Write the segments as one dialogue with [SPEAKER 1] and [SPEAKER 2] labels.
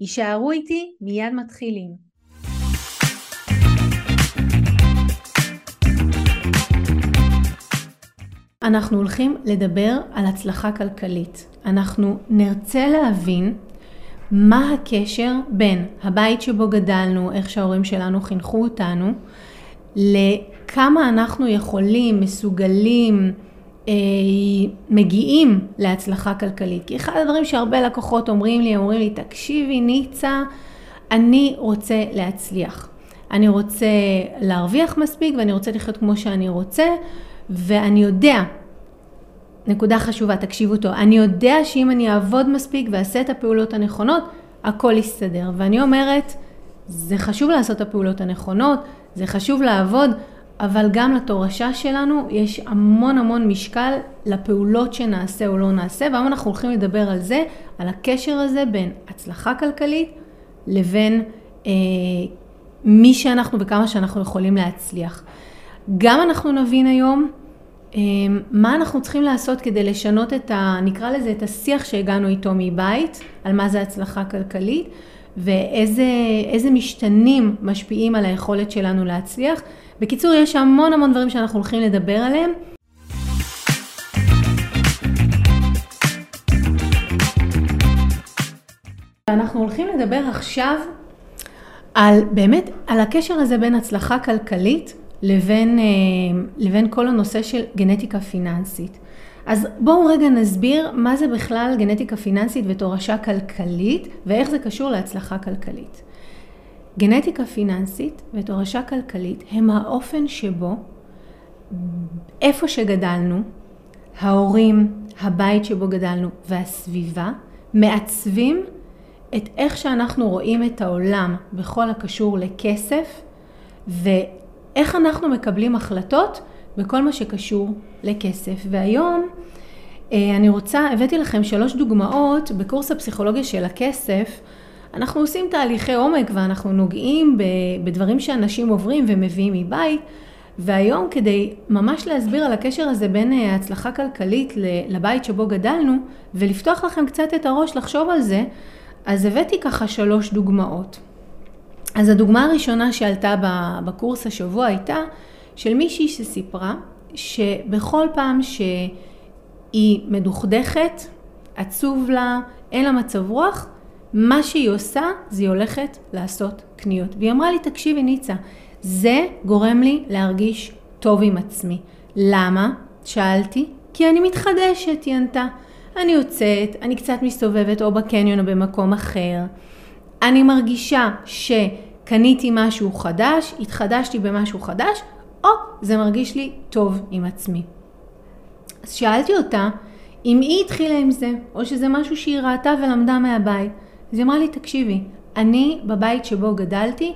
[SPEAKER 1] יישארו איתי, מיד מתחילים. אנחנו הולכים לדבר על הצלחה כלכלית. אנחנו נרצה להבין מה הקשר בין הבית שבו גדלנו, איך שההורים שלנו חינכו אותנו, לכמה אנחנו יכולים, מסוגלים, מגיעים להצלחה כלכלית. כי אחד הדברים שהרבה לקוחות אומרים לי, אומרים לי, תקשיבי ניצה, אני רוצה להצליח. אני רוצה להרוויח מספיק ואני רוצה לחיות כמו שאני רוצה, ואני יודע, נקודה חשובה, תקשיבו טוב, אני יודע שאם אני אעבוד מספיק ואעשה את הפעולות הנכונות, הכל יסתדר. ואני אומרת, זה חשוב לעשות את הפעולות הנכונות, זה חשוב לעבוד, אבל גם לתורשה שלנו יש המון המון משקל לפעולות שנעשה או לא נעשה, והיום אנחנו הולכים לדבר על זה, על הקשר הזה בין הצלחה כלכלית לבין אה, מי שאנחנו וכמה שאנחנו יכולים להצליח. גם אנחנו נבין היום אה, מה אנחנו צריכים לעשות כדי לשנות את ה... נקרא לזה את השיח שהגענו איתו מבית, על מה זה הצלחה כלכלית, ואיזה משתנים משפיעים על היכולת שלנו להצליח. בקיצור, יש המון המון דברים שאנחנו הולכים לדבר עליהם. אנחנו הולכים לדבר עכשיו על באמת, על הקשר הזה בין הצלחה כלכלית לבין, אה, לבין כל הנושא של גנטיקה פיננסית. אז בואו רגע נסביר מה זה בכלל גנטיקה פיננסית ותורשה כלכלית ואיך זה קשור להצלחה כלכלית. גנטיקה פיננסית ותורשה כלכלית הם האופן שבו איפה שגדלנו, ההורים, הבית שבו גדלנו והסביבה מעצבים את איך שאנחנו רואים את העולם בכל הקשור לכסף ואיך אנחנו מקבלים החלטות בכל מה שקשור לכסף. והיום אה, אני רוצה, הבאתי לכם שלוש דוגמאות בקורס הפסיכולוגיה של הכסף אנחנו עושים תהליכי עומק ואנחנו נוגעים בדברים שאנשים עוברים ומביאים מבית, והיום כדי ממש להסביר על הקשר הזה בין אה, הצלחה כלכלית לבית שבו גדלנו, ולפתוח לכם קצת את הראש לחשוב על זה, אז הבאתי ככה שלוש דוגמאות. אז הדוגמה הראשונה שעלתה בקורס השבוע הייתה של מישהי שסיפרה שבכל פעם שהיא מדוכדכת, עצוב לה, אין לה מצב רוח, מה שהיא עושה זה היא הולכת לעשות קניות. והיא אמרה לי, תקשיבי ניצה, זה גורם לי להרגיש טוב עם עצמי. למה? שאלתי. כי אני מתחדשת, היא ענתה. אני יוצאת, אני קצת מסתובבת או בקניון או במקום אחר. אני מרגישה שקניתי משהו חדש, התחדשתי במשהו חדש, או זה מרגיש לי טוב עם עצמי. אז שאלתי אותה אם היא התחילה עם זה, או שזה משהו שהיא ראתה ולמדה מהבית. אז היא אמרה לי, תקשיבי, אני בבית שבו גדלתי,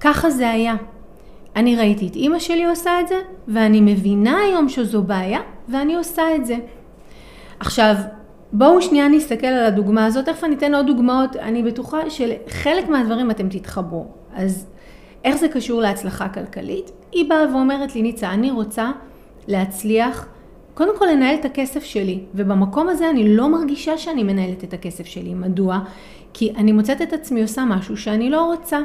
[SPEAKER 1] ככה זה היה. אני ראיתי את אימא שלי עושה את זה, ואני מבינה היום שזו בעיה, ואני עושה את זה. עכשיו, בואו שנייה נסתכל על הדוגמה הזאת, תכף אני אתן עוד דוגמאות, אני בטוחה שלחלק מהדברים אתם תתחברו. אז איך זה קשור להצלחה כלכלית? היא באה ואומרת לי, ניצה, אני רוצה להצליח, קודם כל לנהל את הכסף שלי, ובמקום הזה אני לא מרגישה שאני מנהלת את הכסף שלי. מדוע? כי אני מוצאת את עצמי עושה משהו שאני לא רוצה.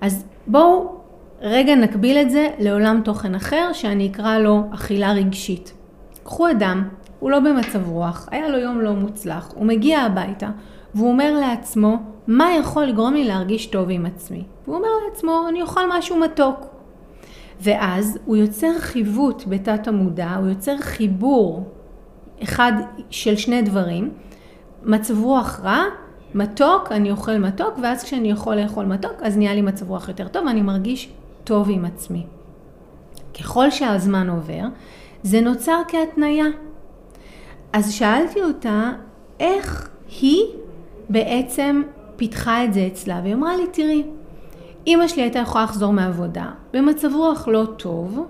[SPEAKER 1] אז בואו רגע נקביל את זה לעולם תוכן אחר שאני אקרא לו אכילה רגשית. קחו אדם, הוא לא במצב רוח, היה לו יום לא מוצלח, הוא מגיע הביתה והוא אומר לעצמו, מה יכול לגרום לי להרגיש טוב עם עצמי? והוא אומר לעצמו, אני אוכל משהו מתוק. ואז הוא יוצר חיווט בתת המודע, הוא יוצר חיבור אחד של שני דברים, מצב רוח רע מתוק, אני אוכל מתוק, ואז כשאני יכול לאכול מתוק, אז נהיה לי מצב רוח יותר טוב, ואני מרגיש טוב עם עצמי. ככל שהזמן עובר, זה נוצר כהתניה. אז שאלתי אותה, איך היא בעצם פיתחה את זה אצלה, והיא אמרה לי, תראי, אימא שלי הייתה יכולה לחזור מעבודה במצב רוח לא טוב,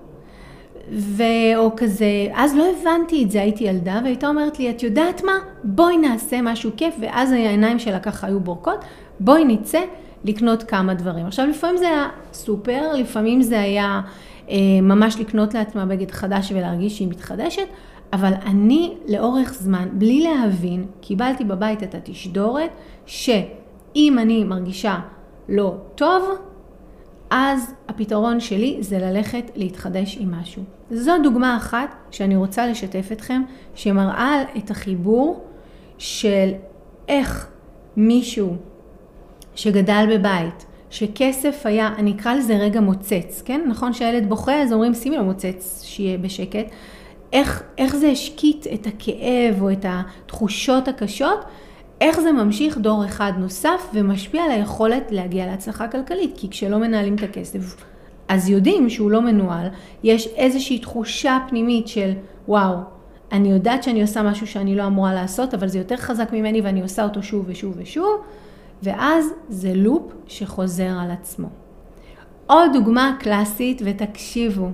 [SPEAKER 1] ו... או כזה, אז לא הבנתי את זה, הייתי ילדה, והייתה אומרת לי, את יודעת מה? בואי נעשה משהו כיף, ואז העיניים שלה ככה היו בורקות, בואי נצא לקנות כמה דברים. עכשיו, לפעמים זה היה סופר, לפעמים זה היה אה, ממש לקנות לעצמה בגד חדש ולהרגיש שהיא מתחדשת, אבל אני לאורך זמן, בלי להבין, קיבלתי בבית את התשדורת, שאם אני מרגישה לא טוב, אז הפתרון שלי זה ללכת להתחדש עם משהו. זו דוגמה אחת שאני רוצה לשתף אתכם, שמראה את החיבור של איך מישהו שגדל בבית, שכסף היה, אני אקרא לזה רגע מוצץ, כן? נכון שהילד בוכה, אז אומרים שימי לו מוצץ, שיהיה בשקט. איך, איך זה השקיט את הכאב או את התחושות הקשות, איך זה ממשיך דור אחד נוסף ומשפיע על היכולת להגיע להצלחה כלכלית, כי כשלא מנהלים את הכסף, אז יודעים שהוא לא מנוהל, יש איזושהי תחושה פנימית של וואו, אני יודעת שאני עושה משהו שאני לא אמורה לעשות, אבל זה יותר חזק ממני ואני עושה אותו שוב ושוב ושוב, ואז זה לופ שחוזר על עצמו. עוד דוגמה קלאסית, ותקשיבו,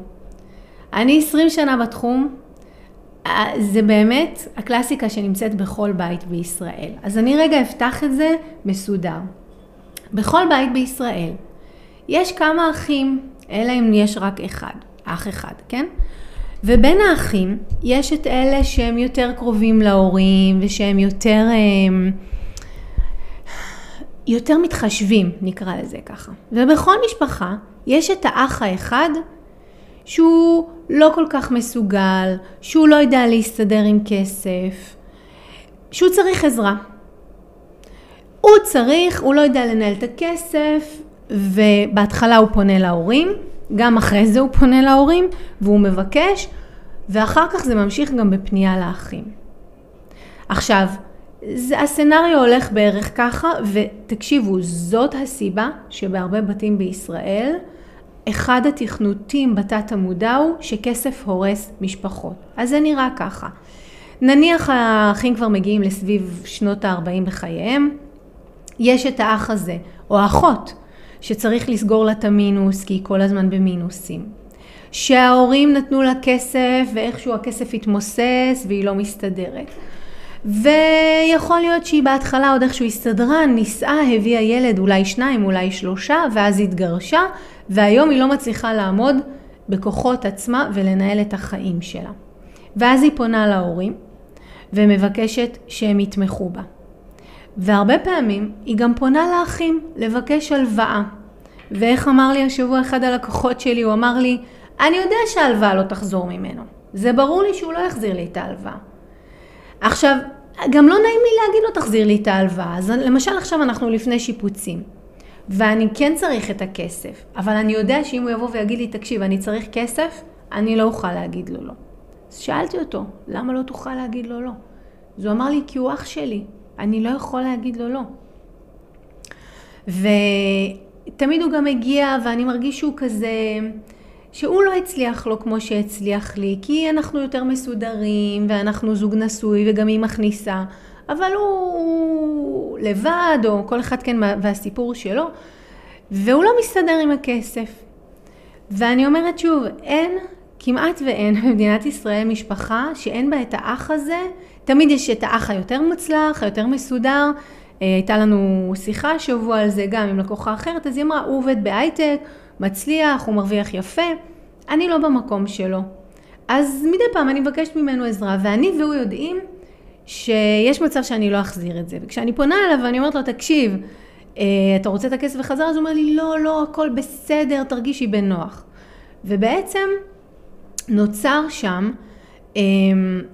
[SPEAKER 1] אני 20 שנה בתחום, זה באמת הקלאסיקה שנמצאת בכל בית בישראל. אז אני רגע אפתח את זה מסודר. בכל בית בישראל יש כמה אחים, אלא אם יש רק אחד, אח אחד, כן? ובין האחים יש את אלה שהם יותר קרובים להורים ושהם יותר, אה, יותר מתחשבים, נקרא לזה ככה. ובכל משפחה יש את האח האחד שהוא לא כל כך מסוגל, שהוא לא יודע להסתדר עם כסף, שהוא צריך עזרה. הוא צריך, הוא לא יודע לנהל את הכסף, ובהתחלה הוא פונה להורים, גם אחרי זה הוא פונה להורים, והוא מבקש, ואחר כך זה ממשיך גם בפנייה לאחים. עכשיו, זה, הסצנריו הולך בערך ככה, ותקשיבו, זאת הסיבה שבהרבה בתים בישראל, אחד התכנותים בתת המודע הוא שכסף הורס משפחות. אז זה נראה ככה. נניח האחים כבר מגיעים לסביב שנות ה-40 בחייהם, יש את האח הזה, או האחות, שצריך לסגור לה את המינוס, כי היא כל הזמן במינוסים. שההורים נתנו לה כסף, ואיכשהו הכסף התמוסס, והיא לא מסתדרת. ויכול להיות שהיא בהתחלה עוד איכשהו הסתדרה, נישאה, הביאה ילד, אולי שניים, אולי שלושה, ואז התגרשה, והיום היא לא מצליחה לעמוד בכוחות עצמה ולנהל את החיים שלה. ואז היא פונה להורים ומבקשת שהם יתמכו בה. והרבה פעמים היא גם פונה לאחים לבקש הלוואה. ואיך אמר לי השבוע אחד הלקוחות שלי, הוא אמר לי, אני יודע שההלוואה לא תחזור ממנו. זה ברור לי שהוא לא יחזיר לי את ההלוואה. עכשיו, גם לא נעים לי להגיד לו תחזיר לי את ההלוואה. אז למשל עכשיו אנחנו לפני שיפוצים. ואני כן צריך את הכסף, אבל אני יודע שאם הוא יבוא ויגיד לי, תקשיב, אני צריך כסף, אני לא אוכל להגיד לו לא. אז שאלתי אותו, למה לא תוכל להגיד לו לא? אז הוא אמר לי, כי הוא אח שלי, אני לא יכול להגיד לו לא. ותמיד הוא גם מגיע, ואני מרגיש שהוא כזה, שהוא לא הצליח לו כמו שהצליח לי, כי אנחנו יותר מסודרים, ואנחנו זוג נשוי, וגם היא מכניסה. אבל הוא לבד, או כל אחד כן והסיפור שלו, והוא לא מסתדר עם הכסף. ואני אומרת שוב, אין, כמעט ואין במדינת ישראל משפחה שאין בה את האח הזה, תמיד יש את האח היותר מוצלח, היותר מסודר. אה, הייתה לנו שיחה השבוע על זה גם עם לקוחה אחרת, אז היא אמרה, הוא עובד בהייטק, מצליח, הוא מרוויח יפה, אני לא במקום שלו. אז מדי פעם אני מבקשת ממנו עזרה, ואני והוא יודעים שיש מצב שאני לא אחזיר את זה. וכשאני פונה אליו ואני אומרת לו, תקשיב, אה, אתה רוצה את הכסף בחזרה? אז הוא אומר לי, לא, לא, הכל בסדר, תרגישי בנוח. ובעצם נוצר שם, אה,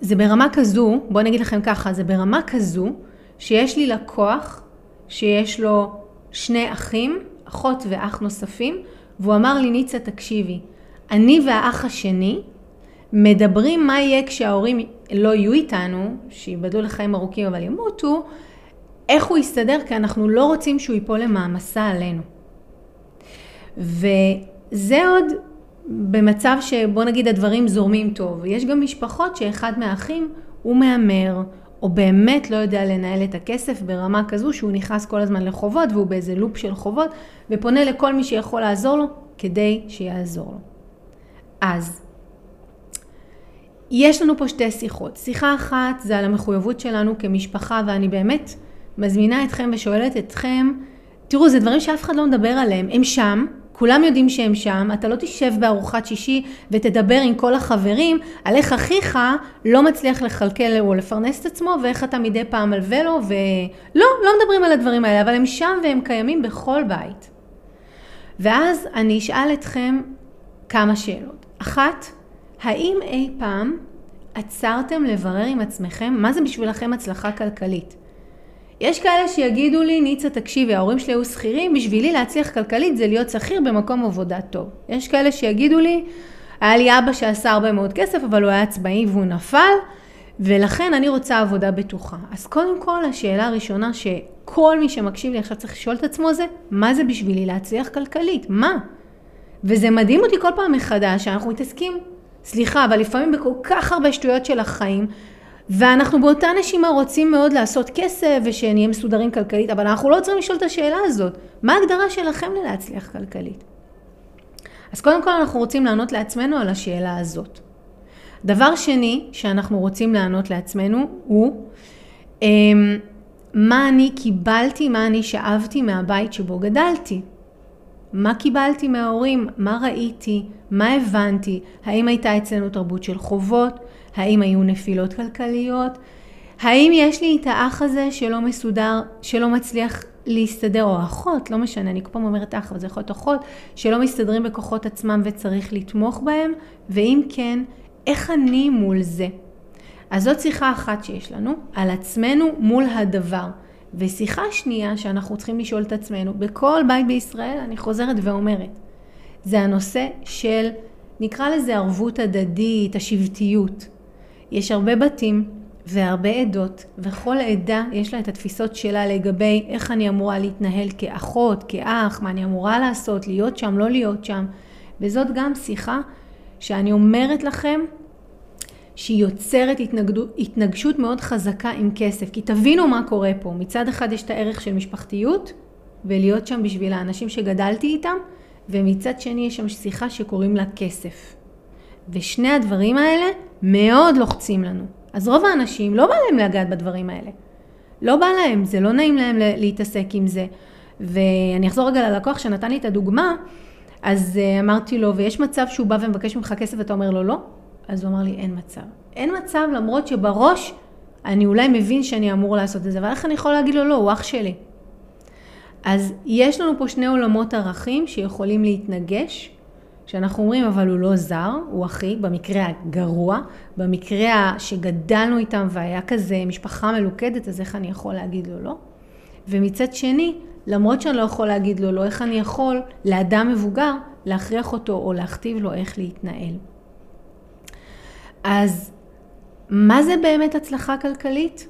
[SPEAKER 1] זה ברמה כזו, בואו נגיד לכם ככה, זה ברמה כזו, שיש לי לקוח שיש לו שני אחים, אחות ואח נוספים, והוא אמר לי, ניצה, תקשיבי, אני והאח השני מדברים מה יהיה כשההורים לא יהיו איתנו, שיבדלו לחיים ארוכים אבל ימותו, איך הוא יסתדר, כי אנחנו לא רוצים שהוא ייפול למעמסה עלינו. וזה עוד במצב שבוא נגיד הדברים זורמים טוב. יש גם משפחות שאחד מהאחים הוא מהמר, או באמת לא יודע לנהל את הכסף ברמה כזו שהוא נכנס כל הזמן לחובות והוא באיזה לופ של חובות ופונה לכל מי שיכול לעזור לו כדי שיעזור לו. אז יש לנו פה שתי שיחות. שיחה אחת זה על המחויבות שלנו כמשפחה ואני באמת מזמינה אתכם ושואלת אתכם, תראו זה דברים שאף אחד לא מדבר עליהם, הם שם, כולם יודעים שהם שם, אתה לא תשב בארוחת שישי ותדבר עם כל החברים על איך אחיך לא מצליח לכלכל או לפרנס את עצמו ואיך אתה מדי פעם מלווה לו ולא, לא מדברים על הדברים האלה, אבל הם שם והם קיימים בכל בית. ואז אני אשאל אתכם כמה שאלות. אחת, האם אי פעם עצרתם לברר עם עצמכם מה זה בשבילכם הצלחה כלכלית? יש כאלה שיגידו לי, ניצה תקשיבי, ההורים שלי היו שכירים, בשבילי להצליח כלכלית זה להיות שכיר במקום עבודה טוב. יש כאלה שיגידו לי, היה לי אבא שעשה הרבה מאוד כסף, אבל הוא היה עצמאי והוא נפל, ולכן אני רוצה עבודה בטוחה. אז קודם כל, השאלה הראשונה שכל מי שמקשיב לי עכשיו צריך לשאול את עצמו זה, מה זה בשבילי להצליח כלכלית? מה? וזה מדהים אותי כל פעם מחדש, שאנחנו מתעסקים, סליחה, אבל לפעמים בכל כך הרבה שטויות של החיים, ואנחנו באותה נשימה רוצים מאוד לעשות כסף ושנהיה מסודרים כלכלית, אבל אנחנו לא צריכים לשאול את השאלה הזאת, מה ההגדרה שלכם ללהצליח כלכלית? אז קודם כל אנחנו רוצים לענות לעצמנו על השאלה הזאת. דבר שני שאנחנו רוצים לענות לעצמנו הוא אמ, מה אני קיבלתי, מה אני שאבתי מהבית שבו גדלתי. מה קיבלתי מההורים, מה ראיתי, מה הבנתי, האם הייתה אצלנו תרבות של חובות, האם היו נפילות כלכליות, האם יש לי את האח הזה שלא מסודר, שלא מצליח להסתדר, או אחות, לא משנה, אני כל פעם אומרת אח, אבל זה יכול להיות אחות, שלא מסתדרים בכוחות עצמם וצריך לתמוך בהם, ואם כן, איך אני מול זה? אז זאת שיחה אחת שיש לנו, על עצמנו מול הדבר. ושיחה שנייה שאנחנו צריכים לשאול את עצמנו, בכל בית בישראל, אני חוזרת ואומרת, זה הנושא של, נקרא לזה ערבות הדדית, השבטיות. יש הרבה בתים והרבה עדות, וכל עדה יש לה את התפיסות שלה לגבי איך אני אמורה להתנהל כאחות, כאח, מה אני אמורה לעשות, להיות שם, לא להיות שם. וזאת גם שיחה שאני אומרת לכם שהיא יוצרת התנגדו, התנגשות מאוד חזקה עם כסף. כי תבינו מה קורה פה. מצד אחד יש את הערך של משפחתיות, ולהיות שם בשביל האנשים שגדלתי איתם, ומצד שני יש שם שיחה שקוראים לה כסף. ושני הדברים האלה מאוד לוחצים לנו. אז רוב האנשים לא בא להם לגעת בדברים האלה. לא בא להם, זה לא נעים להם להתעסק עם זה. ואני אחזור רגע ללקוח שנתן לי את הדוגמה, אז אה, אמרתי לו, ויש מצב שהוא בא ומבקש ממך כסף ואתה אומר לו לא? אז הוא אמר לי, אין מצב. אין מצב למרות שבראש אני אולי מבין שאני אמור לעשות את זה, אבל איך אני יכול להגיד לו לא, הוא אח שלי. אז יש לנו פה שני עולמות ערכים שיכולים להתנגש, שאנחנו אומרים אבל הוא לא זר, הוא אחי, במקרה הגרוע, במקרה שגדלנו איתם והיה כזה משפחה מלוכדת, אז איך אני יכול להגיד לו לא? ומצד שני, למרות שאני לא יכול להגיד לו לא, איך אני יכול לאדם מבוגר להכריח אותו או להכתיב לו איך להתנהל. אז מה זה באמת הצלחה כלכלית?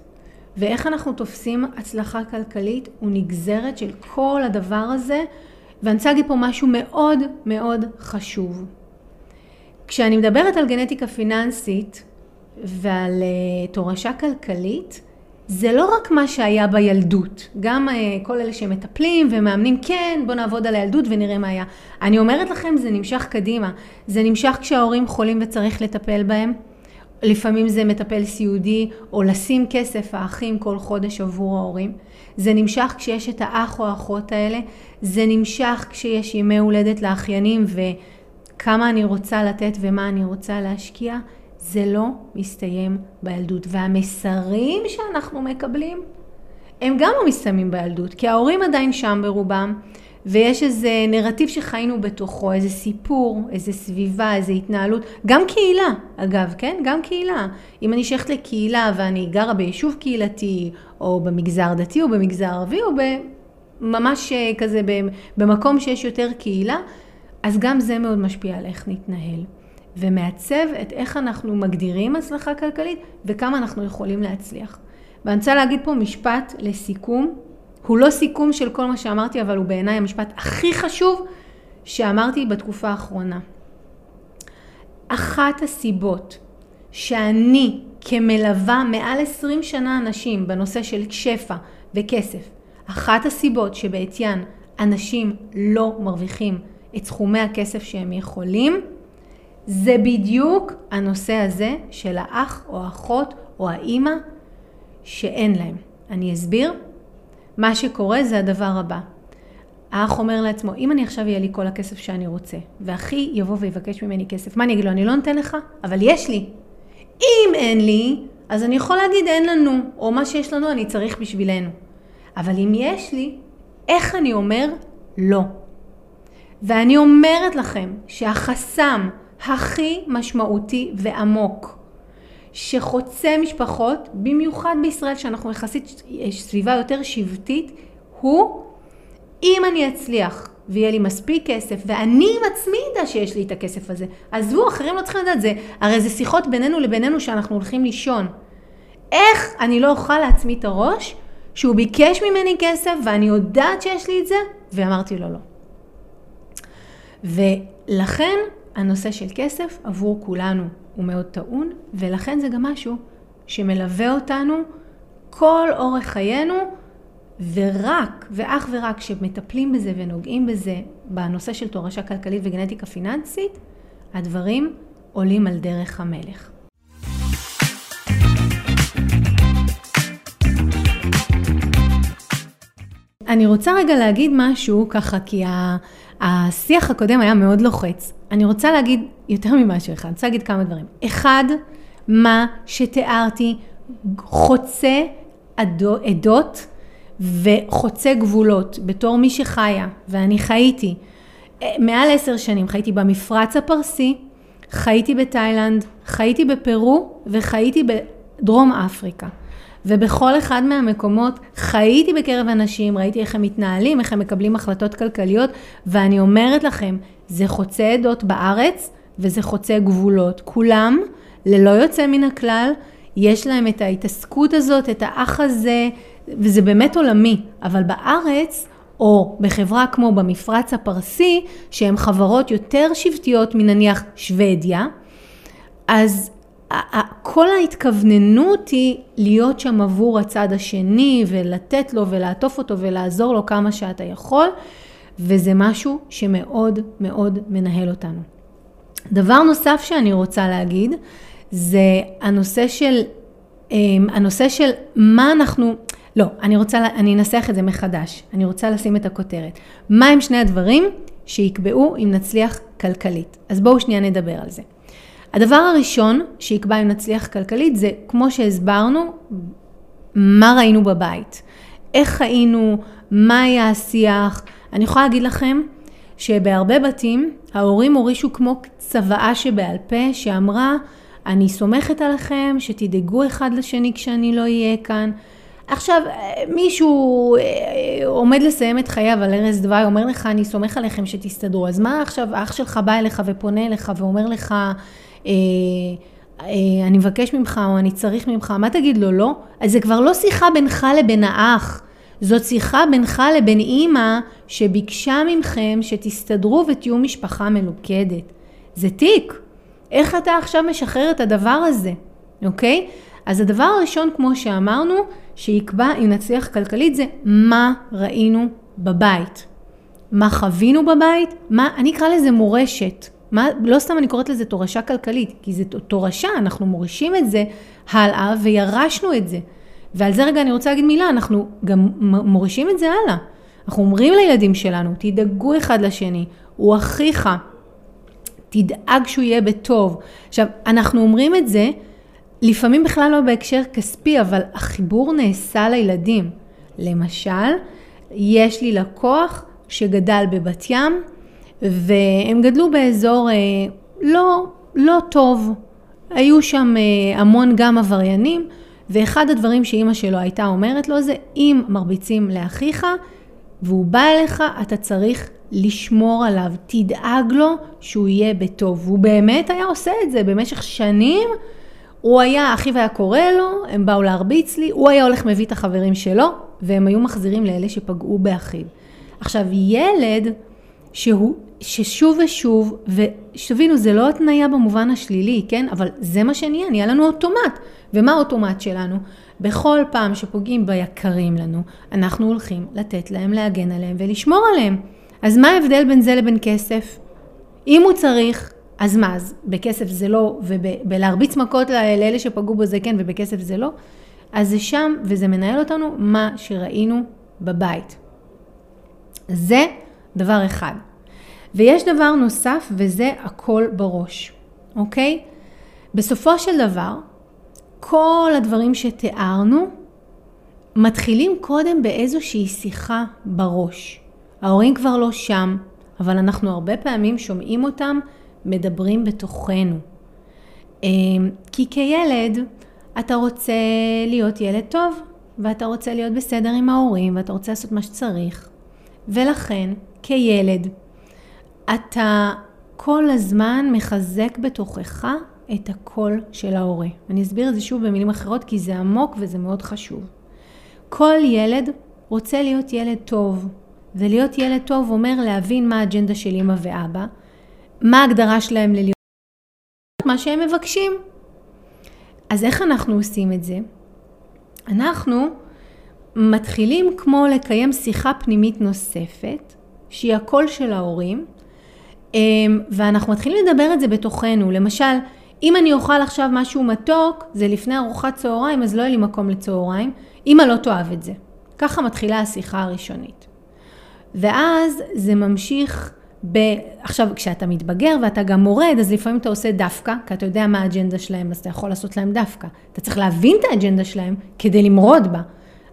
[SPEAKER 1] ואיך אנחנו תופסים הצלחה כלכלית הוא נגזרת של כל הדבר הזה ואני רוצה להגיד פה משהו מאוד מאוד חשוב. כשאני מדברת על גנטיקה פיננסית ועל uh, תורשה כלכלית, זה לא רק מה שהיה בילדות, גם uh, כל אלה שמטפלים ומאמנים, כן, בואו נעבוד על הילדות ונראה מה היה. אני אומרת לכם, זה נמשך קדימה. זה נמשך כשההורים חולים וצריך לטפל בהם. לפעמים זה מטפל סיעודי, או לשים כסף האחים כל חודש עבור ההורים. זה נמשך כשיש את האח או האחות האלה. זה נמשך כשיש ימי הולדת לאחיינים וכמה אני רוצה לתת ומה אני רוצה להשקיע. זה לא מסתיים בילדות. והמסרים שאנחנו מקבלים, הם גם לא מסתיימים בילדות, כי ההורים עדיין שם ברובם. ויש איזה נרטיב שחיינו בתוכו, איזה סיפור, איזה סביבה, איזה התנהלות, גם קהילה, אגב, כן? גם קהילה. אם אני שייכת לקהילה ואני גרה ביישוב קהילתי, או במגזר דתי, או במגזר ערבי, או ממש אה, כזה במקום שיש יותר קהילה, אז גם זה מאוד משפיע על איך נתנהל. ומעצב את איך אנחנו מגדירים הצלחה כלכלית וכמה אנחנו יכולים להצליח. ואני רוצה להגיד פה משפט לסיכום, הוא לא סיכום של כל מה שאמרתי, אבל הוא בעיניי המשפט הכי חשוב שאמרתי בתקופה האחרונה. אחת הסיבות שאני כמלווה מעל 20 שנה אנשים בנושא של שפע וכסף, אחת הסיבות שבעטיין אנשים לא מרוויחים את סכומי הכסף שהם יכולים, זה בדיוק הנושא הזה של האח או האחות או האימא שאין להם. אני אסביר. מה שקורה זה הדבר הבא. האח אומר לעצמו, אם אני עכשיו יהיה לי כל הכסף שאני רוצה, ואחי יבוא ויבקש ממני כסף, מה אני אגיד לו? אני לא נותן לך, אבל יש לי. אם אין לי, אז אני יכול להגיד אין לנו, או מה שיש לנו אני צריך בשבילנו. אבל אם יש לי, איך אני אומר לא? ואני אומרת לכם שהחסם הכי משמעותי ועמוק שחוצה משפחות, במיוחד בישראל שאנחנו יחסית סביבה יותר שבטית, הוא אם אני אצליח ויהיה לי מספיק כסף, ואני עם עצמי אדע שיש לי את הכסף הזה. עזבו, אחרים לא צריכים לדעת זה, הרי זה שיחות בינינו לבינינו שאנחנו הולכים לישון. איך אני לא אוכל לעצמי את הראש שהוא ביקש ממני כסף ואני יודעת שיש לי את זה, ואמרתי לו לא. ולכן הנושא של כסף עבור כולנו הוא מאוד טעון, ולכן זה גם משהו שמלווה אותנו כל אורך חיינו, ורק, ואך ורק כשמטפלים בזה ונוגעים בזה בנושא של תורשה כלכלית וגנטיקה פיננסית, הדברים עולים על דרך המלך. אני רוצה רגע להגיד משהו ככה, כי השיח הקודם היה מאוד לוחץ. אני רוצה להגיד יותר ממשהו אחד, אני רוצה להגיד כמה דברים. אחד, מה שתיארתי חוצה עדות וחוצה גבולות, בתור מי שחיה, ואני חייתי אה, מעל עשר שנים, חייתי במפרץ הפרסי, חייתי בתאילנד, חייתי בפרו וחייתי בדרום אפריקה. ובכל אחד מהמקומות חייתי בקרב אנשים, ראיתי איך הם מתנהלים, איך הם מקבלים החלטות כלכליות, ואני אומרת לכם, זה חוצה עדות בארץ וזה חוצה גבולות. כולם, ללא יוצא מן הכלל, יש להם את ההתעסקות הזאת, את האח הזה, וזה באמת עולמי, אבל בארץ, או בחברה כמו במפרץ הפרסי, שהן חברות יותר שבטיות מנניח שוודיה, אז כל ההתכווננות היא להיות שם עבור הצד השני ולתת לו ולעטוף אותו ולעזור לו כמה שאתה יכול, וזה משהו שמאוד מאוד מנהל אותנו. דבר נוסף שאני רוצה להגיד, זה הנושא של, אמ, הנושא של מה אנחנו, לא, אני רוצה, אני אנסח את זה מחדש, אני רוצה לשים את הכותרת. מה הם שני הדברים שיקבעו אם נצליח כלכלית? אז בואו שנייה נדבר על זה. הדבר הראשון שיקבע אם נצליח כלכלית זה, כמו שהסברנו, מה ראינו בבית. איך היינו, מה היה השיח. אני יכולה להגיד לכם שבהרבה בתים ההורים הורישו כמו צוואה שבעל פה שאמרה, אני סומכת עליכם, שתדאגו אחד לשני כשאני לא אהיה כאן. עכשיו, מישהו אה, עומד לסיים את חייו על ערש דווי, אומר לך, אני סומך עליכם שתסתדרו. אז מה עכשיו, אח שלך בא אליך ופונה אליך ואומר לך, אני מבקש ממך או אני צריך ממך, מה תגיד לו לא? אז זה כבר לא שיחה בינך לבין האח, זאת שיחה בינך לבין אימא שביקשה מכם שתסתדרו ותהיו משפחה מלוכדת. זה תיק. איך אתה עכשיו משחרר את הדבר הזה, אוקיי? אז הדבר הראשון, כמו שאמרנו, שיקבע אם נצליח כלכלית זה מה ראינו בבית. מה חווינו בבית, מה, אני אקרא לזה מורשת. מה, לא סתם אני קוראת לזה תורשה כלכלית, כי זה תורשה, אנחנו מורישים את זה הלאה וירשנו את זה. ועל זה רגע אני רוצה להגיד מילה, אנחנו גם מורישים את זה הלאה. אנחנו אומרים לילדים שלנו, תדאגו אחד לשני, הוא אחיך, תדאג שהוא יהיה בטוב. עכשיו, אנחנו אומרים את זה, לפעמים בכלל לא בהקשר כספי, אבל החיבור נעשה לילדים. למשל, יש לי לקוח שגדל בבת ים, והם גדלו באזור אה, לא, לא טוב. היו שם אה, המון גם עבריינים, ואחד הדברים שאימא שלו הייתה אומרת לו זה, אם מרביצים לאחיך והוא בא אליך, אתה צריך לשמור עליו, תדאג לו שהוא יהיה בטוב. והוא באמת היה עושה את זה במשך שנים. הוא היה, אחיו היה קורא לו, הם באו להרביץ לי, הוא היה הולך מביא את החברים שלו, והם היו מחזירים לאלה שפגעו באחיו. עכשיו, ילד שהוא, ששוב ושוב, ושתבינו, זה לא התניה במובן השלילי, כן? אבל זה מה שנהיה, נהיה לנו אוטומט. ומה האוטומט שלנו? בכל פעם שפוגעים ביקרים לנו, אנחנו הולכים לתת להם, להגן עליהם ולשמור עליהם. אז מה ההבדל בין זה לבין כסף? אם הוא צריך, אז מה, אז בכסף זה לא, ובלהרביץ מכות לאלה שפגעו בו זה כן, ובכסף זה לא? אז זה שם, וזה מנהל אותנו מה שראינו בבית. זה דבר אחד. ויש דבר נוסף, וזה הכל בראש, אוקיי? בסופו של דבר, כל הדברים שתיארנו, מתחילים קודם באיזושהי שיחה בראש. ההורים כבר לא שם, אבל אנחנו הרבה פעמים שומעים אותם מדברים בתוכנו. אמ, כי כילד אתה רוצה להיות ילד טוב, ואתה רוצה להיות בסדר עם ההורים, ואתה רוצה לעשות מה שצריך. ולכן, כילד, אתה כל הזמן מחזק בתוכך את הקול של ההורה. אני אסביר את זה שוב במילים אחרות, כי זה עמוק וזה מאוד חשוב. כל ילד רוצה להיות ילד טוב, ולהיות ילד טוב אומר להבין מה האג'נדה של אמא ואבא, מה ההגדרה שלהם ללהיות מה שהם מבקשים. אז איך אנחנו עושים את זה? אנחנו מתחילים כמו לקיים שיחה פנימית נוספת, שהיא הקול של ההורים, אמ, ואנחנו מתחילים לדבר את זה בתוכנו. למשל, אם אני אוכל עכשיו משהו מתוק, זה לפני ארוחת צהריים, אז לא יהיה לי מקום לצהריים. אמא לא תאהב את זה. ככה מתחילה השיחה הראשונית. ואז זה ממשיך ב... עכשיו, כשאתה מתבגר ואתה גם מורד, אז לפעמים אתה עושה דווקא, כי אתה יודע מה האג'נדה שלהם, אז אתה יכול לעשות להם דווקא. אתה צריך להבין את האג'נדה שלהם כדי למרוד בה.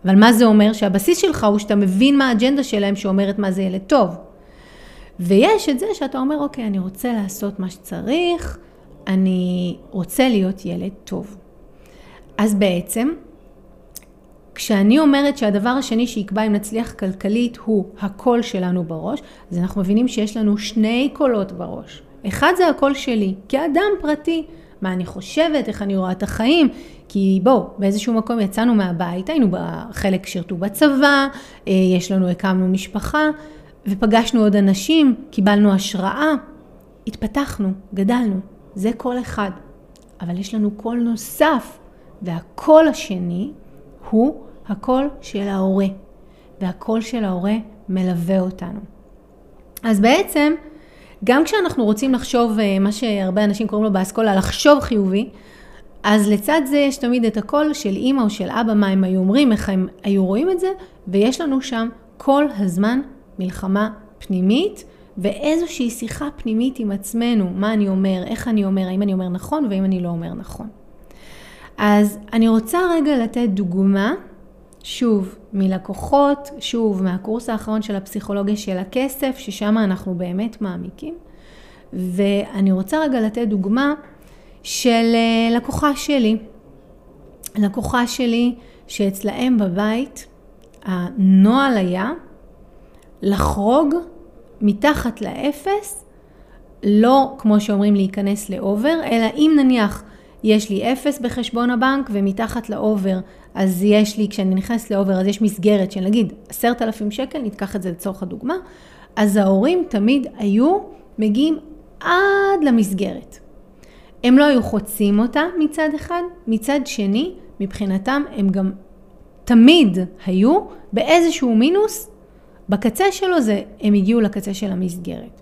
[SPEAKER 1] אבל מה זה אומר? שהבסיס שלך הוא שאתה מבין מה האג'נדה שלהם שאומרת מה זה ילד טוב. ויש את זה שאתה אומר, אוקיי, אני רוצה לעשות מה שצריך, אני רוצה להיות ילד טוב. אז בעצם, כשאני אומרת שהדבר השני שיקבע אם נצליח כלכלית הוא הקול שלנו בראש, אז אנחנו מבינים שיש לנו שני קולות בראש. אחד זה הקול שלי, כאדם פרטי. מה אני חושבת, איך אני רואה את החיים, כי בואו, באיזשהו מקום יצאנו מהבית, היינו חלק שירתו בצבא, אה, יש לנו, הקמנו משפחה, ופגשנו עוד אנשים, קיבלנו השראה, התפתחנו, גדלנו. זה קול אחד. אבל יש לנו קול נוסף, והקול השני הוא הקול של ההורה, והקול של ההורה מלווה אותנו. אז בעצם, גם כשאנחנו רוצים לחשוב, אה, מה שהרבה אנשים קוראים לו באסכולה, לחשוב חיובי, אז לצד זה יש תמיד את הקול של אימא או של אבא, מה הם היו אומרים, איך הם היו רואים את זה, ויש לנו שם כל הזמן מלחמה פנימית, ואיזושהי שיחה פנימית עם עצמנו, מה אני אומר, איך אני אומר, האם אני אומר נכון ואם אני לא אומר נכון. אז אני רוצה רגע לתת דוגמה, שוב, מלקוחות, שוב, מהקורס האחרון של הפסיכולוגיה של הכסף, ששם אנחנו באמת מעמיקים. ואני רוצה רגע לתת דוגמה של אה, לקוחה שלי. לקוחה שלי שאצלהם בבית הנוהל היה לחרוג מתחת לאפס, לא כמו שאומרים להיכנס לאובר, אלא אם נניח יש לי אפס בחשבון הבנק ומתחת לאובר, אז יש לי, כשאני נכנסת לאובר, אז יש מסגרת של נגיד עשרת אלפים שקל, ניקח את זה לצורך הדוגמה, אז ההורים תמיד היו מגיעים עד למסגרת. הם לא היו חוצים אותה מצד אחד, מצד שני, מבחינתם הם גם תמיד היו באיזשהו מינוס, בקצה שלו זה, הם הגיעו לקצה של המסגרת.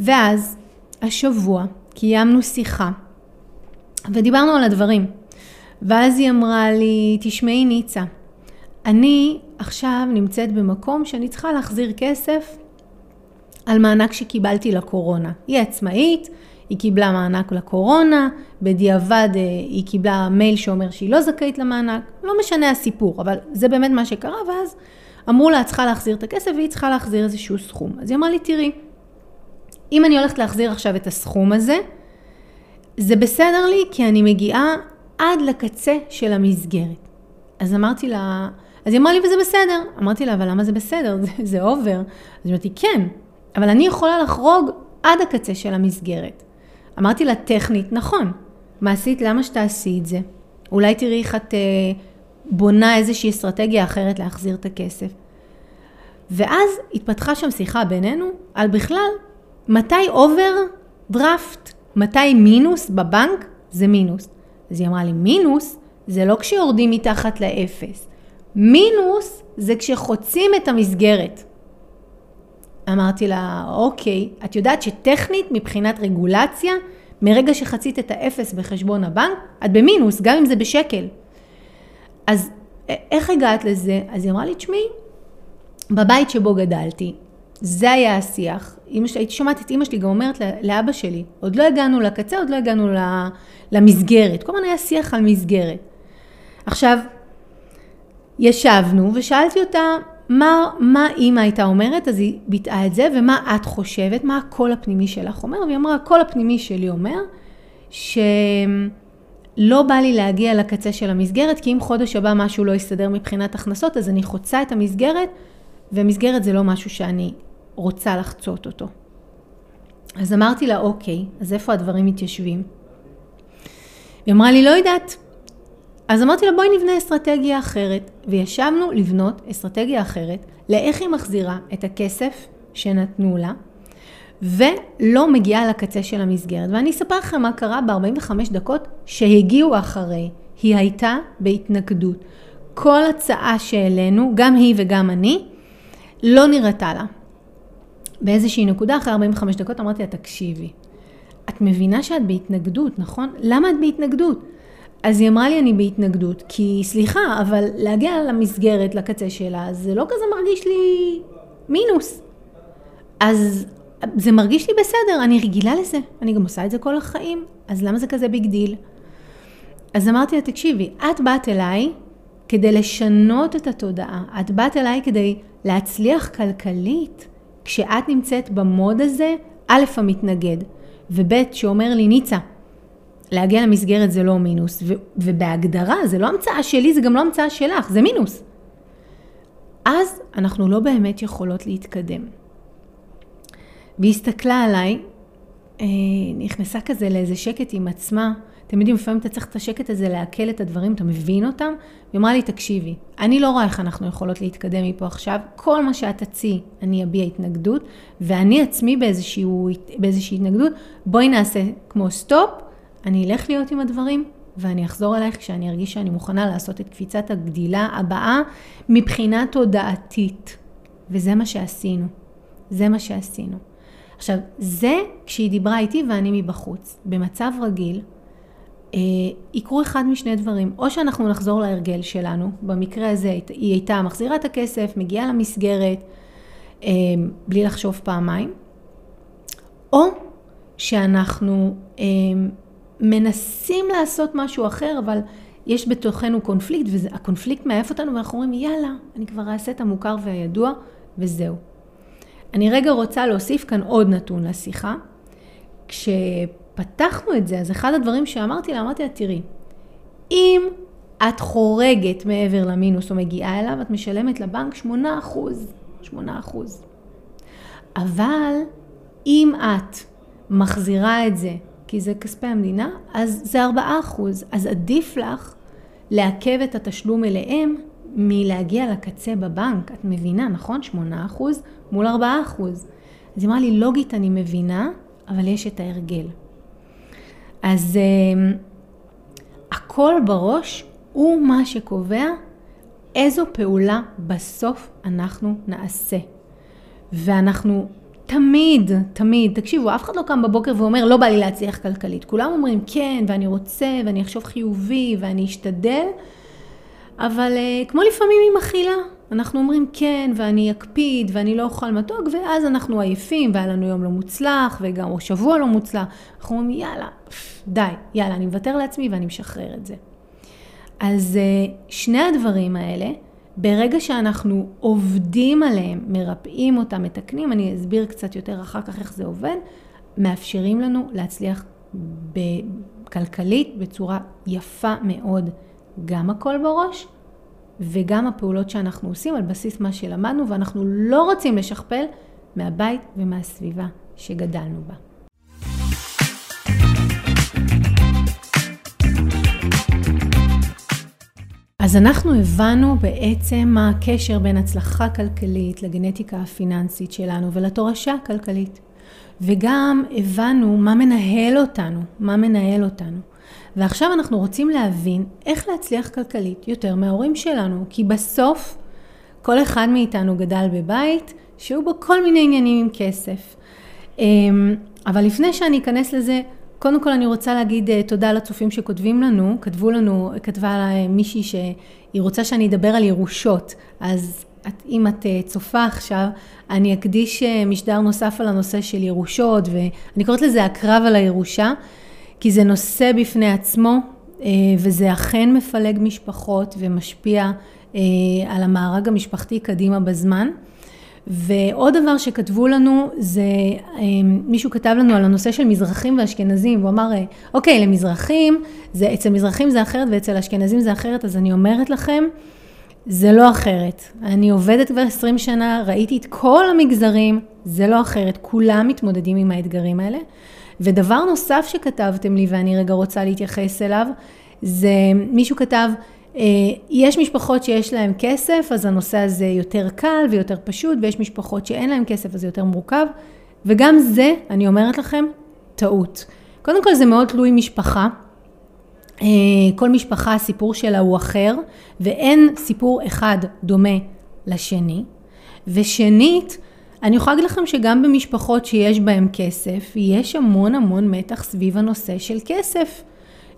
[SPEAKER 1] ואז, השבוע, קיימנו שיחה, ודיברנו על הדברים. ואז היא אמרה לי, תשמעי ניצה, אני עכשיו נמצאת במקום שאני צריכה להחזיר כסף על מענק שקיבלתי לקורונה. היא עצמאית, היא קיבלה מענק לקורונה, בדיעבד אה, היא קיבלה מייל שאומר שהיא לא זכאית למענק, לא משנה הסיפור, אבל זה באמת מה שקרה, ואז אמרו לה, את צריכה להחזיר את הכסף והיא צריכה להחזיר איזשהו סכום. אז היא אמרה לי, תראי, אם אני הולכת להחזיר עכשיו את הסכום הזה, זה בסדר לי כי אני מגיעה עד לקצה של המסגרת. אז אמרתי לה, אז היא אמרה לי, וזה בסדר. אמרתי לה, אבל למה זה בסדר? זה, אובר. אז היא אמרתי, כן, אבל אני יכולה לחרוג עד הקצה של המסגרת. אמרתי לה, טכנית, נכון. מעשית, למה שתעשי את זה? אולי תראי איך את אה, בונה איזושהי אסטרטגיה אחרת להחזיר את הכסף. ואז התפתחה שם שיחה בינינו, על בכלל מתי overdraft, מתי מינוס בבנק זה מינוס. אז היא אמרה לי, מינוס זה לא כשיורדים מתחת לאפס. מינוס זה כשחוצים את המסגרת. אמרתי לה, אוקיי, את יודעת שטכנית מבחינת רגולציה, מרגע שחצית את האפס בחשבון הבנק, את במינוס, גם אם זה בשקל. אז איך הגעת לזה? אז היא אמרה לי, תשמעי, בבית שבו גדלתי, זה היה השיח. אמא שלי, הייתי שומעת את אמא שלי גם אומרת לאבא שלי, עוד לא הגענו לקצה, עוד לא הגענו למסגרת. כל הזמן היה שיח על מסגרת. עכשיו, ישבנו ושאלתי אותה, מה, מה אימא הייתה אומרת, אז היא ביטאה את זה, ומה את חושבת, מה הקול הפנימי שלך אומר, והיא אמרה, הקול הפנימי שלי אומר, שלא בא לי להגיע לקצה של המסגרת, כי אם חודש הבא משהו לא יסתדר מבחינת הכנסות, אז אני חוצה את המסגרת, ומסגרת זה לא משהו שאני רוצה לחצות אותו. אז אמרתי לה, אוקיי, אז איפה הדברים מתיישבים? היא אמרה לי, לא יודעת. אז אמרתי לה, בואי נבנה אסטרטגיה אחרת. וישבנו לבנות אסטרטגיה אחרת לאיך היא מחזירה את הכסף שנתנו לה, ולא מגיעה לקצה של המסגרת. ואני אספר לכם מה קרה ב-45 דקות שהגיעו אחרי. היא הייתה בהתנגדות. כל הצעה שהעלינו, גם היא וגם אני, לא נראתה לה. באיזושהי נקודה, אחרי 45 דקות, אמרתי לה, תקשיבי, את מבינה שאת בהתנגדות, נכון? למה את בהתנגדות? אז היא אמרה לי, אני בהתנגדות, כי סליחה, אבל להגיע למסגרת, לקצה שלה, זה לא כזה מרגיש לי מינוס. אז זה מרגיש לי בסדר, אני רגילה לזה, אני גם עושה את זה כל החיים, אז למה זה כזה big deal? אז אמרתי לה, תקשיבי, את באת אליי כדי לשנות את התודעה, את באת אליי כדי להצליח כלכלית. כשאת נמצאת במוד הזה, א', המתנגד, וב', שאומר לי, ניצה, להגיע למסגרת זה לא מינוס, ו- ובהגדרה זה לא המצאה שלי, זה גם לא המצאה שלך, זה מינוס. אז אנחנו לא באמת יכולות להתקדם. והיא הסתכלה עליי, נכנסה כזה לאיזה שקט עם עצמה, אתם יודעים, לפעמים אתה צריך את השקט הזה לעכל את הדברים, אתה מבין אותם? היא אמרה לי, תקשיבי, אני לא רואה איך אנחנו יכולות להתקדם מפה עכשיו, כל מה שאת תציעי, אני אביע התנגדות, ואני עצמי באיזשהו, באיזושהי התנגדות, בואי נעשה כמו סטופ, אני אלך להיות עם הדברים, ואני אחזור אלייך כשאני ארגיש שאני מוכנה לעשות את קפיצת הגדילה הבאה מבחינה תודעתית. וזה מה שעשינו. זה מה שעשינו. עכשיו, זה כשהיא דיברה איתי ואני מבחוץ. במצב רגיל, אה, יקרו אחד משני דברים, או שאנחנו נחזור להרגל שלנו, במקרה הזה היא הייתה מחזירה את הכסף, מגיעה למסגרת, אה, בלי לחשוב פעמיים, או שאנחנו אה, מנסים לעשות משהו אחר, אבל יש בתוכנו קונפליקט, והקונפליקט מעייף אותנו, ואנחנו אומרים, יאללה, אני כבר אעשה את המוכר והידוע, וזהו. אני רגע רוצה להוסיף כאן עוד נתון לשיחה. כשפתחנו את זה, אז אחד הדברים שאמרתי לה, אמרתי לה, תראי, אם את חורגת מעבר למינוס או מגיעה אליו, את משלמת לבנק 8%. 8%. אבל אם את מחזירה את זה כי זה כספי המדינה, אז זה 4%. אז עדיף לך לעכב את התשלום אליהם מלהגיע לקצה בבנק. את מבינה, נכון? 8% מול 4%. אז היא אמרה לי, לוגית אני מבינה, אבל יש את ההרגל. אז uh, הכל בראש הוא מה שקובע איזו פעולה בסוף אנחנו נעשה. ואנחנו תמיד, תמיד, תקשיבו, אף אחד לא קם בבוקר ואומר, לא בא לי להצליח כלכלית. כולם אומרים, כן, ואני רוצה, ואני אחשוב חיובי, ואני אשתדל, אבל uh, כמו לפעמים עם אכילה, אנחנו אומרים כן, ואני אקפיד, ואני לא אוכל מתוק, ואז אנחנו עייפים, והיה לנו יום לא מוצלח, וגם או שבוע לא מוצלח. אנחנו אומרים, יאללה, די, יאללה, אני מוותר לעצמי ואני משחרר את זה. אז uh, שני הדברים האלה, ברגע שאנחנו עובדים עליהם, מרפאים אותם, מתקנים, אני אסביר קצת יותר אחר כך איך זה עובד, מאפשרים לנו להצליח כלכלית בצורה יפה מאוד. גם הכל בראש וגם הפעולות שאנחנו עושים על בסיס מה שלמדנו, ואנחנו לא רוצים לשכפל מהבית ומהסביבה שגדלנו בה. אז אנחנו הבנו בעצם מה הקשר בין הצלחה כלכלית לגנטיקה הפיננסית שלנו ולתורשה הכלכלית. וגם הבנו מה מנהל אותנו, מה מנהל אותנו. ועכשיו אנחנו רוצים להבין איך להצליח כלכלית יותר מההורים שלנו, כי בסוף כל אחד מאיתנו גדל בבית שהיו בו כל מיני עניינים עם כסף. אמ, אבל לפני שאני אכנס לזה, קודם כל אני רוצה להגיד אה, תודה לצופים שכותבים לנו, כתבו לנו, כתבה מישהי שהיא רוצה שאני אדבר על ירושות, אז את, אם את אה, צופה עכשיו, אני אקדיש אה, משדר נוסף על הנושא של ירושות, ואני קוראת לזה הקרב על הירושה, כי זה נושא בפני עצמו, וזה אכן מפלג משפחות ומשפיע על המארג המשפחתי קדימה בזמן. ועוד דבר שכתבו לנו זה, אמ, מישהו כתב לנו על הנושא של מזרחים ואשכנזים, הוא אמר, אוקיי, למזרחים, זה, אצל מזרחים זה אחרת ואצל אשכנזים זה אחרת, אז אני אומרת לכם, זה לא אחרת. אני עובדת כבר 20 שנה, ראיתי את כל המגזרים, זה לא אחרת, כולם מתמודדים עם האתגרים האלה. ודבר נוסף שכתבתם לי ואני רגע רוצה להתייחס אליו, זה מישהו כתב, אה, יש משפחות שיש להן כסף, אז הנושא הזה יותר קל ויותר פשוט, ויש משפחות שאין להן כסף, אז זה יותר מורכב, וגם זה, אני אומרת לכם, טעות. קודם כל זה מאוד תלוי משפחה. אה, כל משפחה, הסיפור שלה הוא אחר, ואין סיפור אחד דומה לשני. ושנית, אני יכולה להגיד לכם שגם במשפחות שיש בהן כסף, יש המון המון מתח סביב הנושא של כסף.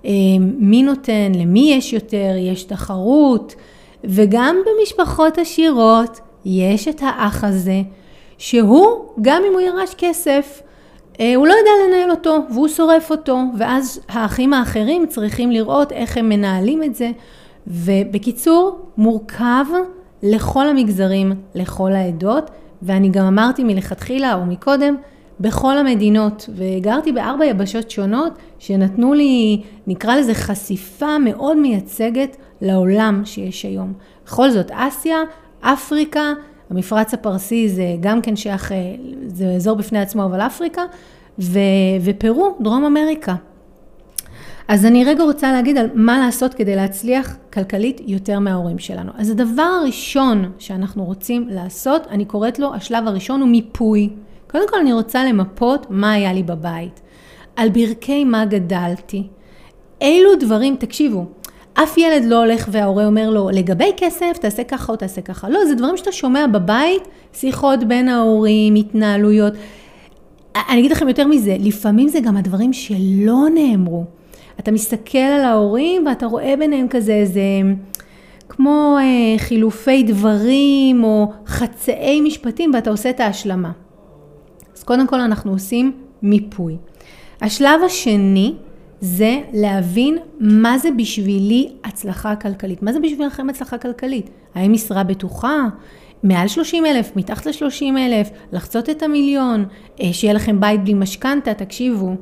[SPEAKER 1] אה, מי נותן, למי יש יותר, יש תחרות, וגם במשפחות עשירות יש את האח הזה, שהוא, גם אם הוא ירש כסף, אה, הוא לא יודע לנהל אותו, והוא שורף אותו, ואז האחים האחרים צריכים לראות איך הם מנהלים את זה, ובקיצור, מורכב לכל המגזרים, לכל העדות, ואני גם אמרתי מלכתחילה או מקודם, בכל המדינות, וגרתי בארבע יבשות שונות שנתנו לי, נקרא לזה חשיפה מאוד מייצגת לעולם שיש היום. בכל זאת, אסיה, אפריקה, המפרץ הפרסי זה גם כן שייך, אה, זה אזור בפני עצמו, אבל אפריקה, ו, ופרו, דרום אמריקה. אז אני רגע רוצה להגיד על מה לעשות כדי להצליח כלכלית יותר מההורים שלנו. אז הדבר הראשון שאנחנו רוצים לעשות, אני קוראת לו, השלב הראשון הוא מיפוי. קודם כל אני רוצה למפות מה היה לי בבית, על ברכי מה גדלתי, אילו דברים, תקשיבו, אף ילד לא הולך וההורה אומר לו, לגבי כסף, תעשה ככה או תעשה ככה. לא, זה דברים שאתה שומע בבית, שיחות בין ההורים, התנהלויות. אני אגיד לכם יותר מזה, לפעמים זה גם הדברים שלא נאמרו. אתה מסתכל על ההורים ואתה רואה ביניהם כזה איזה, כמו אה, חילופי דברים או חצאי משפטים ואתה עושה את ההשלמה. אז קודם כל אנחנו עושים מיפוי. השלב השני זה להבין מה זה בשבילי הצלחה כלכלית. מה זה בשבילכם הצלחה כלכלית? האם משרה בטוחה? מעל 30 אלף, מתחת ל-30 אלף, לחצות את המיליון, אה, שיהיה לכם בית בלי משכנתה, תקשיבו.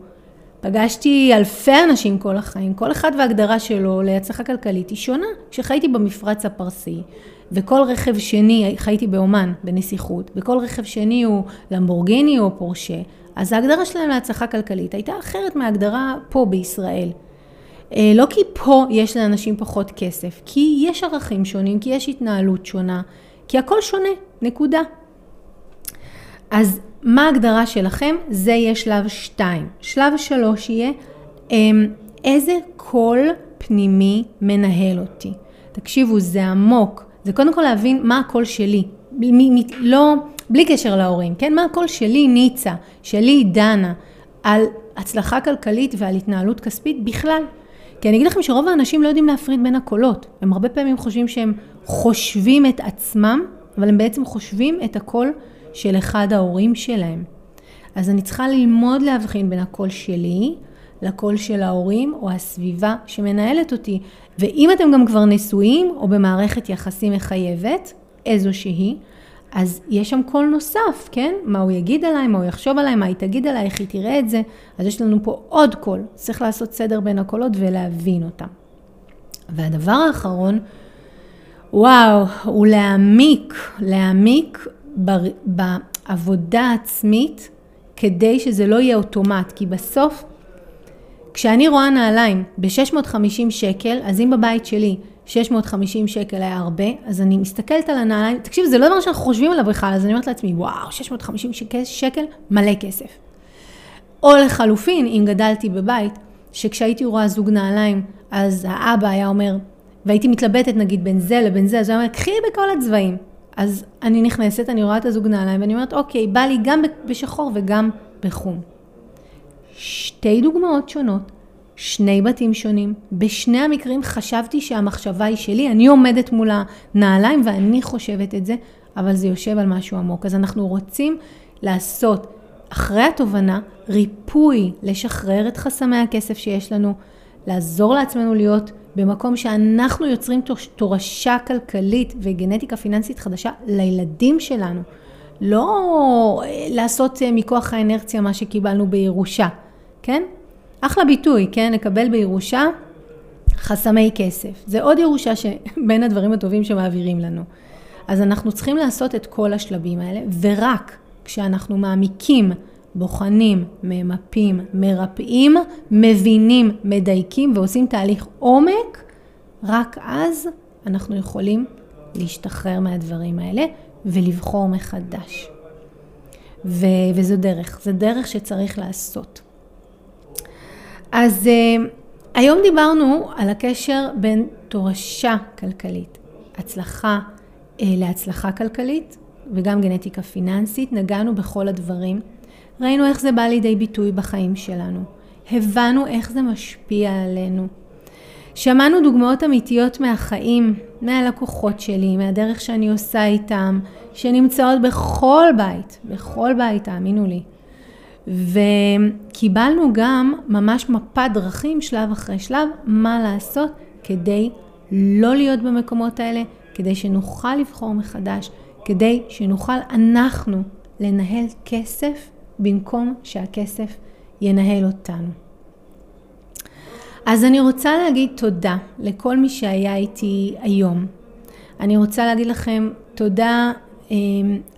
[SPEAKER 1] פגשתי אלפי אנשים כל החיים, כל אחד וההגדרה שלו להצלחה כלכלית היא שונה. כשחייתי במפרץ הפרסי, וכל רכב שני, חייתי באומן, בנסיכות, וכל רכב שני הוא למבורגיני או פורשה, אז ההגדרה שלהם להצלחה כלכלית הייתה אחרת מההגדרה פה בישראל. אה, לא כי פה יש לאנשים פחות כסף, כי יש ערכים שונים, כי יש התנהלות שונה, כי הכל שונה, נקודה. אז מה ההגדרה שלכם? זה יהיה שלב 2. שלב 3 יהיה אמ, איזה קול פנימי מנהל אותי. תקשיבו, זה עמוק. זה קודם כל להבין מה הקול שלי. מ, מ, לא, בלי קשר להורים, כן? מה הקול שלי ניצה, שלי דנה, על הצלחה כלכלית ועל התנהלות כספית בכלל. כי אני אגיד לכם שרוב האנשים לא יודעים להפריד בין הקולות. הם הרבה פעמים חושבים שהם חושבים את עצמם, אבל הם בעצם חושבים את הקול של אחד ההורים שלהם. אז אני צריכה ללמוד להבחין בין הקול שלי לקול של ההורים או הסביבה שמנהלת אותי. ואם אתם גם כבר נשואים או במערכת יחסים מחייבת, איזושהי, אז יש שם קול נוסף, כן? מה הוא יגיד עליי, מה הוא יחשוב עליי, מה היא תגיד עליי, איך היא תראה את זה. אז יש לנו פה עוד קול. צריך לעשות סדר בין הקולות ולהבין אותם. והדבר האחרון, וואו, הוא להעמיק, להעמיק בעבודה העצמית, כדי שזה לא יהיה אוטומט, כי בסוף, כשאני רואה נעליים ב-650 שקל, אז אם בבית שלי 650 שקל היה הרבה, אז אני מסתכלת על הנעליים, תקשיב, זה לא דבר שאנחנו חושבים עליו בכלל, אז אני אומרת לעצמי, וואו, 650 שקל, מלא כסף. או לחלופין, אם גדלתי בבית, שכשהייתי רואה זוג נעליים, אז האבא היה אומר, והייתי מתלבטת נגיד בין זה לבין זה, אז הוא היה אומר, קחי בכל הצבעים. אז אני נכנסת, אני רואה את הזוג נעליים, ואני אומרת, אוקיי, בא לי גם בשחור וגם בחום. שתי דוגמאות שונות, שני בתים שונים. בשני המקרים חשבתי שהמחשבה היא שלי, אני עומדת מול הנעליים ואני חושבת את זה, אבל זה יושב על משהו עמוק. אז אנחנו רוצים לעשות, אחרי התובנה, ריפוי, לשחרר את חסמי הכסף שיש לנו, לעזור לעצמנו להיות במקום שאנחנו יוצרים תורשה כלכלית וגנטיקה פיננסית חדשה לילדים שלנו. לא אה, לעשות אה, מכוח האנרציה מה שקיבלנו בירושה, כן? אחלה ביטוי, כן? לקבל בירושה חסמי כסף. זה עוד ירושה שבין הדברים הטובים שמעבירים לנו. אז אנחנו צריכים לעשות את כל השלבים האלה, ורק כשאנחנו מעמיקים, בוחנים, ממפים, מרפאים, מבינים, מדייקים ועושים תהליך עומק, רק אז אנחנו יכולים להשתחרר מהדברים האלה ולבחור מחדש. ו- וזו דרך, זו דרך שצריך לעשות. אז uh, היום דיברנו על הקשר בין תורשה כלכלית, הצלחה uh, להצלחה כלכלית וגם גנטיקה פיננסית, נגענו בכל הדברים. ראינו איך זה בא לידי ביטוי בחיים שלנו. הבנו איך זה משפיע עלינו. שמענו דוגמאות אמיתיות מהחיים, מהלקוחות שלי, מהדרך שאני עושה איתם, שנמצאות בכל בית, בכל בית, תאמינו לי. וקיבלנו גם ממש מפת דרכים, שלב אחרי שלב, מה לעשות כדי לא להיות במקומות האלה, כדי שנוכל לבחור מחדש, כדי שנוכל אנחנו לנהל כסף במקום שהכסף ינהל אותנו. אז אני רוצה להגיד תודה לכל מי שהיה איתי היום. אני רוצה להגיד לכם תודה, אמ,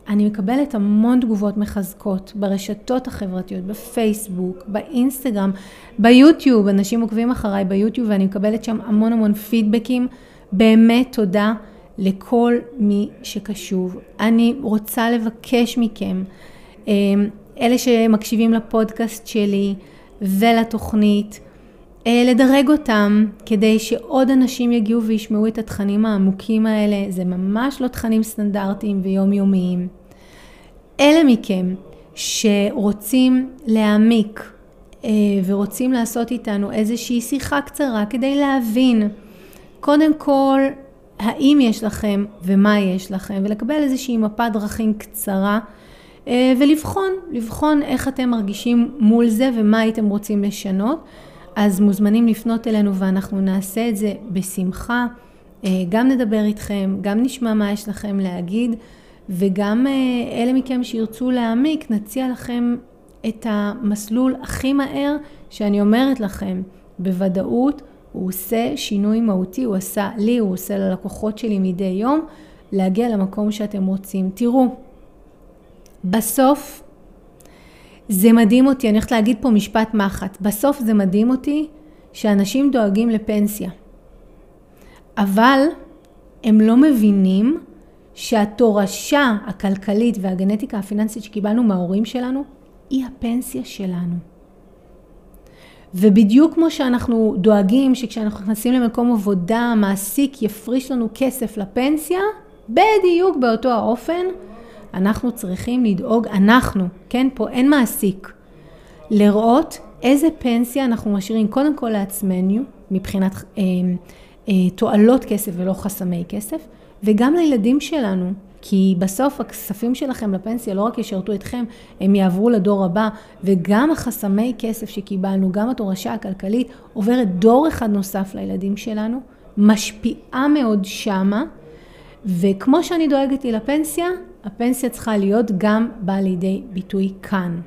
[SPEAKER 1] אני מקבלת המון תגובות מחזקות ברשתות החברתיות, בפייסבוק, באינסטגרם, ביוטיוב, אנשים עוקבים אחריי ביוטיוב ואני מקבלת שם המון המון פידבקים. באמת תודה לכל מי שקשוב. אני רוצה לבקש מכם, אמ, אלה שמקשיבים לפודקאסט שלי ולתוכנית, אה, לדרג אותם כדי שעוד אנשים יגיעו וישמעו את התכנים העמוקים האלה. זה ממש לא תכנים סטנדרטיים ויומיומיים. אלה מכם שרוצים להעמיק אה, ורוצים לעשות איתנו איזושהי שיחה קצרה כדי להבין קודם כל האם יש לכם ומה יש לכם ולקבל איזושהי מפת דרכים קצרה ולבחון, לבחון איך אתם מרגישים מול זה ומה הייתם רוצים לשנות. אז מוזמנים לפנות אלינו ואנחנו נעשה את זה בשמחה. אה, גם נדבר איתכם, גם נשמע מה יש לכם להגיד, וגם אה, אלה מכם שירצו להעמיק, נציע לכם את המסלול הכי מהר, שאני אומרת לכם, בוודאות הוא עושה שינוי מהותי, הוא עשה לי, הוא עושה ללקוחות שלי מדי יום, להגיע למקום שאתם רוצים. תראו, בסוף זה מדהים אותי, אני הולכת להגיד פה משפט מחט. בסוף זה מדהים אותי שאנשים דואגים לפנסיה. אבל הם לא מבינים שהתורשה הכלכלית והגנטיקה הפיננסית שקיבלנו מההורים שלנו, היא הפנסיה שלנו. ובדיוק כמו שאנחנו דואגים שכשאנחנו נכנסים למקום עבודה, המעסיק יפריש לנו כסף לפנסיה, בדיוק באותו האופן, אנחנו צריכים לדאוג, אנחנו, כן, פה אין מעסיק, לראות איזה פנסיה אנחנו משאירים קודם כל לעצמנו, מבחינת אה, אה, תועלות כסף ולא חסמי כסף, וגם לילדים שלנו, כי בסוף הכספים שלכם לפנסיה לא רק ישרתו אתכם, הם יעברו לדור הבא, וגם החסמי כסף שקיבלנו, גם התורשה הכלכלית, עוברת דור אחד נוסף לילדים שלנו, משפיעה מאוד שמה, וכמו שאני דואגת לי לפנסיה, הפנסיה צריכה להיות גם באה לידי ביטוי כאן.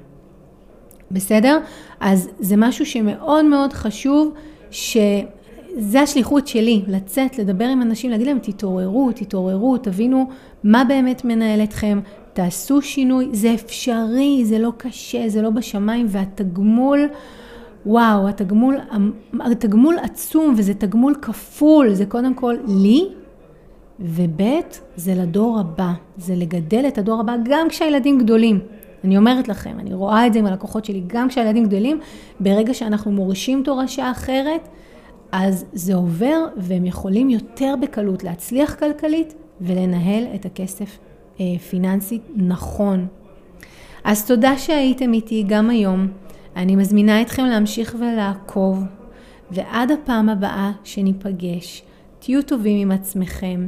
[SPEAKER 1] בסדר? אז זה משהו שמאוד מאוד חשוב, שזה השליחות שלי, לצאת, לדבר עם אנשים, להגיד להם תתעוררו, תתעוררו, תבינו מה באמת מנהל אתכם, תעשו שינוי, זה אפשרי, זה לא קשה, זה לא בשמיים, והתגמול וואו, התגמול, התגמול עצום וזה תגמול כפול, זה קודם כל לי, וב' זה לדור הבא, זה לגדל את הדור הבא גם כשהילדים גדולים. אני אומרת לכם, אני רואה את זה עם הלקוחות שלי, גם כשהילדים גדלים, ברגע שאנחנו מורישים תורשה אחרת, אז זה עובר והם יכולים יותר בקלות להצליח כלכלית ולנהל את הכסף אה, פיננסית נכון. אז תודה שהייתם איתי גם היום. אני מזמינה אתכם להמשיך ולעקוב, ועד הפעם הבאה שניפגש, תהיו טובים עם עצמכם.